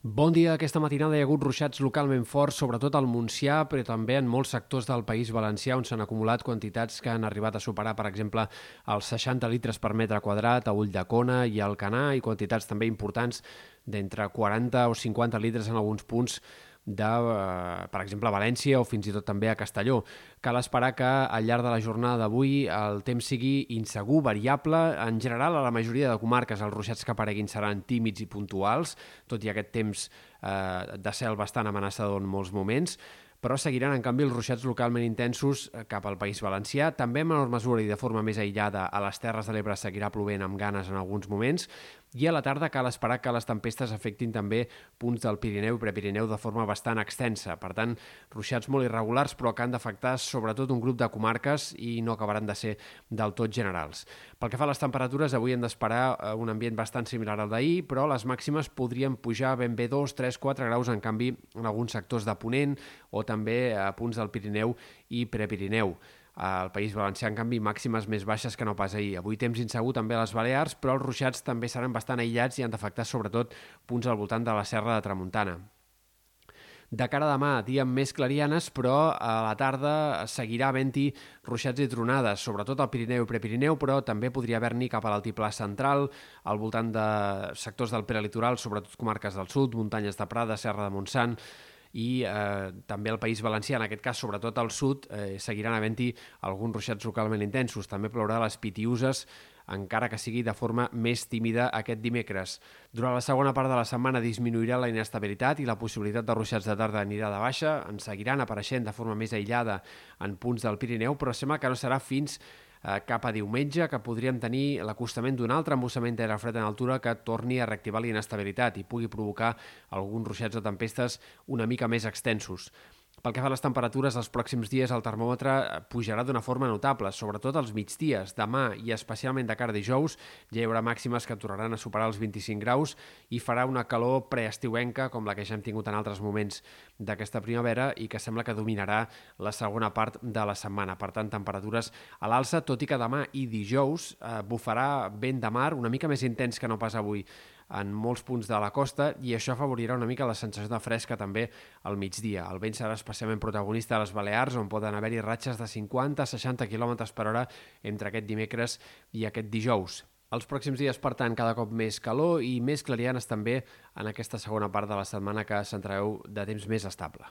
Bon dia. Aquesta matinada hi ha hagut ruixats localment forts, sobretot al Montsià, però també en molts sectors del País Valencià, on s'han acumulat quantitats que han arribat a superar, per exemple, els 60 litres per metre quadrat a Ulldecona i al Canà, i quantitats també importants d'entre 40 o 50 litres en alguns punts de, eh, per exemple, a València o fins i tot també a Castelló. Cal esperar que al llarg de la jornada d'avui el temps sigui insegur, variable. En general, a la majoria de comarques els ruixats que apareguin seran tímids i puntuals, tot i aquest temps eh, de cel bastant amenaçador en molts moments però seguiran, en canvi, els ruixats localment intensos eh, cap al País Valencià. També en menor mesura i de forma més aïllada a les Terres de l'Ebre seguirà plovent amb ganes en alguns moments i a la tarda cal esperar que les tempestes afectin també punts del Pirineu i Prepirineu de forma bastant extensa. Per tant, ruixats molt irregulars però que han d'afectar sobretot un grup de comarques i no acabaran de ser del tot generals. Pel que fa a les temperatures, avui hem d'esperar eh, un ambient bastant similar al d'ahir, però les màximes podrien pujar ben bé 2, 3, 4 graus, en canvi, en alguns sectors de Ponent o també a punts del Pirineu i Prepirineu. Al País Valencià, en canvi, màximes més baixes que no pas ahir. Avui temps insegur també a les Balears, però els ruixats també seran bastant aïllats i han d'afectar sobretot punts al voltant de la Serra de Tramuntana. De cara a demà, dia amb més clarianes, però a la tarda seguirà havent-hi ruixats i tronades, sobretot al Pirineu i Prepirineu, però també podria haver-n'hi cap a l'altiplà central, al voltant de sectors del prelitoral, sobretot comarques del sud, muntanyes de Prada, Serra de Montsant, i eh, també al País Valencià, en aquest cas sobretot al sud, eh, seguiran havent-hi alguns ruixats localment intensos. També plourà les pitiuses, encara que sigui de forma més tímida aquest dimecres. Durant la segona part de la setmana disminuirà la inestabilitat i la possibilitat de ruixats de tarda anirà de baixa, en seguiran apareixent de forma més aïllada en punts del Pirineu, però sembla que no serà fins eh, cap a diumenge, que podríem tenir l'acostament d'un altre embussament d'aire fred en altura que torni a reactivar la inestabilitat i pugui provocar alguns ruixats o tempestes una mica més extensos. Pel que fa a les temperatures, els pròxims dies el termòmetre pujarà d'una forma notable, sobretot als migdies. Demà i especialment de cara a dijous ja hi haurà màximes que tornaran a superar els 25 graus i farà una calor preestiuenca com la que ja hem tingut en altres moments d'aquesta primavera i que sembla que dominarà la segona part de la setmana. Per tant, temperatures a l'alça, tot i que demà i dijous eh, bufarà vent de mar una mica més intens que no pas avui en molts punts de la costa i això afavorirà una mica la sensació de fresca també al migdia. El vent serà especialment protagonista a les Balears, on poden haver-hi ratxes de 50-60 km per hora entre aquest dimecres i aquest dijous. Els pròxims dies, per tant, cada cop més calor i més clarianes també en aquesta segona part de la setmana que centrareu de temps més estable.